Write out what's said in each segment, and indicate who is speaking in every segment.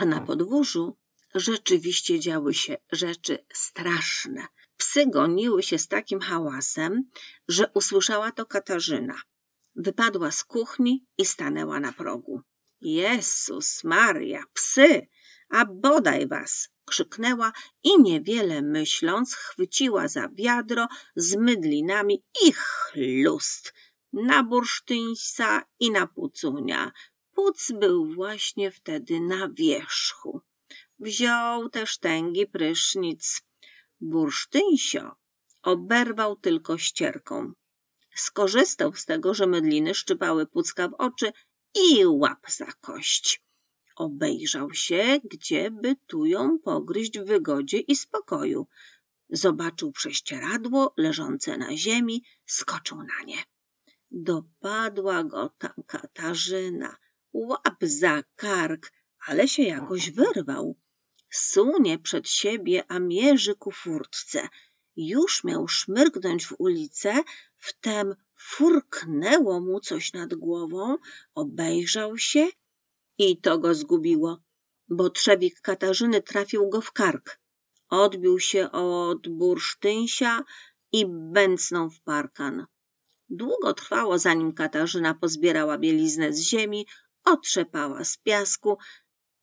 Speaker 1: A na podwórzu rzeczywiście działy się rzeczy straszne. Psy goniły się z takim hałasem, że usłyszała to Katarzyna. Wypadła z kuchni i stanęła na progu. Jezus Maria, psy, a bodaj was! krzyknęła i niewiele myśląc chwyciła za wiadro z mydlinami i chlust na bursztyńca i na pucunia. Puc był właśnie wtedy na wierzchu. Wziął też tęgi prysznic. Bursztynsio oberwał tylko ścierką. Skorzystał z tego, że mydliny szczypały Pucka w oczy i łap za kość. Obejrzał się, gdzie by tu ją pogryźć w wygodzie i spokoju. Zobaczył prześcieradło leżące na ziemi, skoczył na nie. Dopadła go tam Katarzyna. Łap za kark, ale się jakoś wyrwał. Sunie przed siebie, a mierzy ku furtce. Już miał szmyrgnąć w ulicę, wtem furknęło mu coś nad głową, obejrzał się i to go zgubiło, bo trzewik Katarzyny trafił go w kark. Odbił się od bursztynsia i bęcnął w parkan. Długo trwało, zanim Katarzyna pozbierała bieliznę z ziemi, otrzepała z piasku,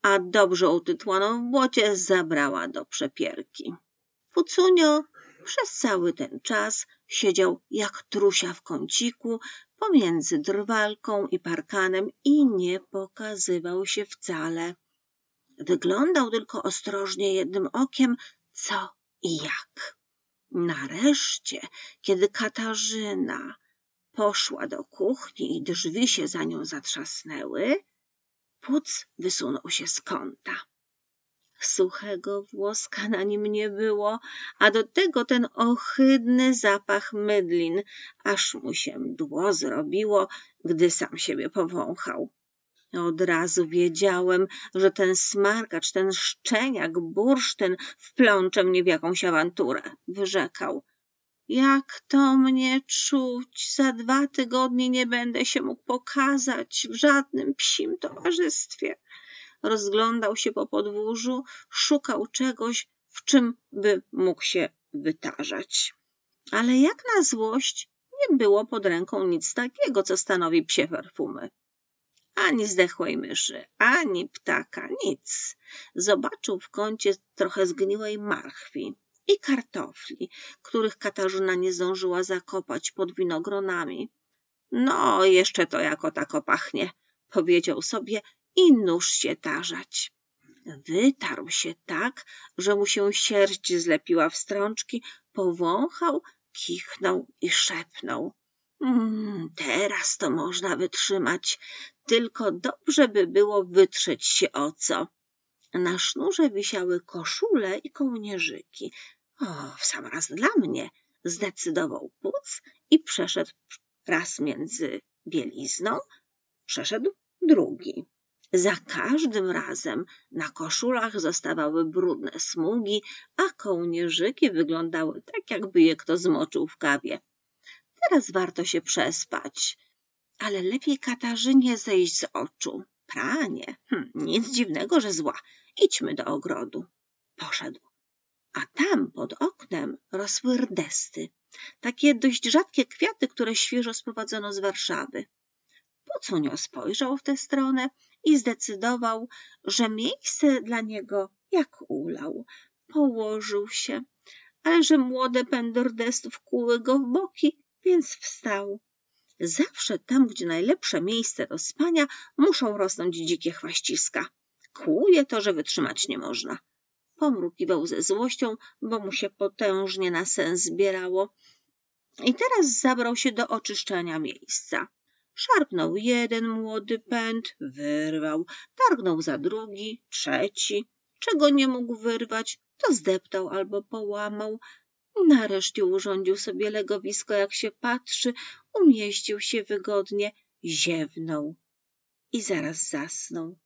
Speaker 1: a dobrze utytłaną w błocie zabrała do przepierki. Pucunio przez cały ten czas siedział jak trusia w kąciku pomiędzy drwalką i parkanem i nie pokazywał się wcale. Wyglądał tylko ostrożnie jednym okiem, co i jak. Nareszcie, kiedy Katarzyna poszła do kuchni i drzwi się za nią zatrzasnęły, Puc wysunął się z kąta. Suchego włoska na nim nie było, a do tego ten ohydny zapach mydlin, aż mu się mdło zrobiło, gdy sam siebie powąchał. Od razu wiedziałem, że ten smarkacz, ten szczeniak, bursztyn wplącze mnie w jakąś awanturę, wyrzekał. Jak to mnie czuć? Za dwa tygodnie nie będę się mógł pokazać w żadnym psim towarzystwie. Rozglądał się po podwórzu, szukał czegoś, w czym by mógł się wytarzać. Ale jak na złość nie było pod ręką nic takiego, co stanowi psie perfumy. Ani zdechłej myszy, ani ptaka, nic. Zobaczył w kącie trochę zgniłej marchwi i kartofli, których Katarzyna nie zdążyła zakopać pod winogronami. No, jeszcze to jako tako pachnie, powiedział sobie i nóż się tarzać. Wytarł się tak, że mu się sierść zlepiła w strączki, powąchał, kichnął i szepnął. Mm, teraz to można wytrzymać, tylko dobrze by było wytrzeć się o co. Na sznurze wisiały koszule i kołnierzyki. O, w sam raz dla mnie, zdecydował Puc i przeszedł raz między bielizną, przeszedł drugi. Za każdym razem na koszulach zostawały brudne smugi, a kołnierzyki wyglądały tak, jakby je kto zmoczył w kawie. Teraz warto się przespać, ale lepiej Katarzynie zejść z oczu. Pranie, hm, nic dziwnego, że zła. Idźmy do ogrodu. Poszedł. A tam pod oknem rosły rdesty, takie dość rzadkie kwiaty, które świeżo sprowadzono z Warszawy. Pocunio spojrzał w tę stronę i zdecydował, że miejsce dla niego jak ulał. Położył się, ale że młode pędy rdestów kuły go w boki, więc wstał. Zawsze tam, gdzie najlepsze miejsce do spania, muszą rosnąć dzikie chwaściska. Kłuje to, że wytrzymać nie można. Pomrukiwał ze złością, bo mu się potężnie na sen zbierało. I teraz zabrał się do oczyszczania miejsca. Szarpnął jeden młody pęd, wyrwał, targnął za drugi, trzeci. Czego nie mógł wyrwać, to zdeptał albo połamał. Nareszcie urządził sobie legowisko, jak się patrzy, umieścił się wygodnie, ziewnął i zaraz zasnął.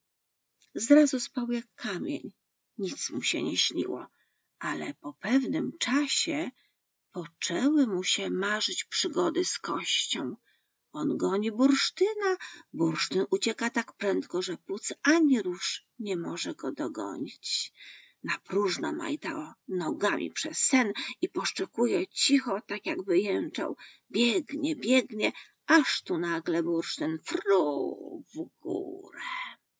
Speaker 1: Zrazu spał jak kamień. Nic mu się nie śniło, ale po pewnym czasie poczęły mu się marzyć przygody z kością. On goni bursztyna, bursztyn ucieka tak prędko, że płuc ani rusz nie może go dogonić. Na próżno majta nogami przez sen i poszczekuje cicho, tak jakby jęczał. Biegnie, biegnie, aż tu nagle bursztyn fru w górę.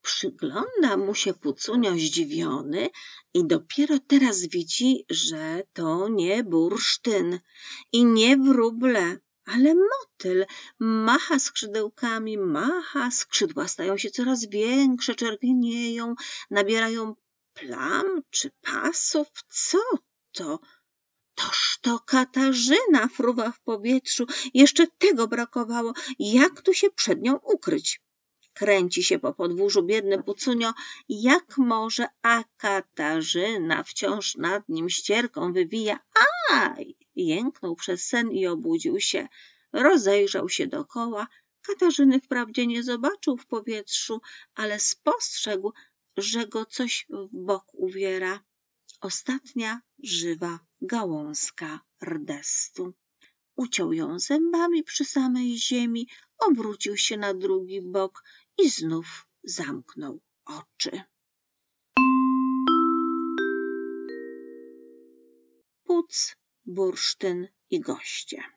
Speaker 1: Przygląda mu się Pucunio zdziwiony i dopiero teraz widzi, że to nie bursztyn i nie wróble, ale motyl. Macha skrzydełkami, macha, skrzydła stają się coraz większe, czerwienieją, nabierają plam czy pasów. Co to? Toż to Katarzyna fruwa w powietrzu. Jeszcze tego brakowało. Jak tu się przed nią ukryć? Kręci się po podwórzu biedny Pucunio, jak może, a Katarzyna wciąż nad nim ścierką wywija. Aj! Jęknął przez sen i obudził się. Rozejrzał się dokoła. Katarzyny wprawdzie nie zobaczył w powietrzu, ale spostrzegł, że go coś w bok uwiera. Ostatnia żywa gałązka rdestu. Uciął ją zębami przy samej ziemi, obrócił się na drugi bok i znów zamknął oczy. Puc, bursztyn i goście.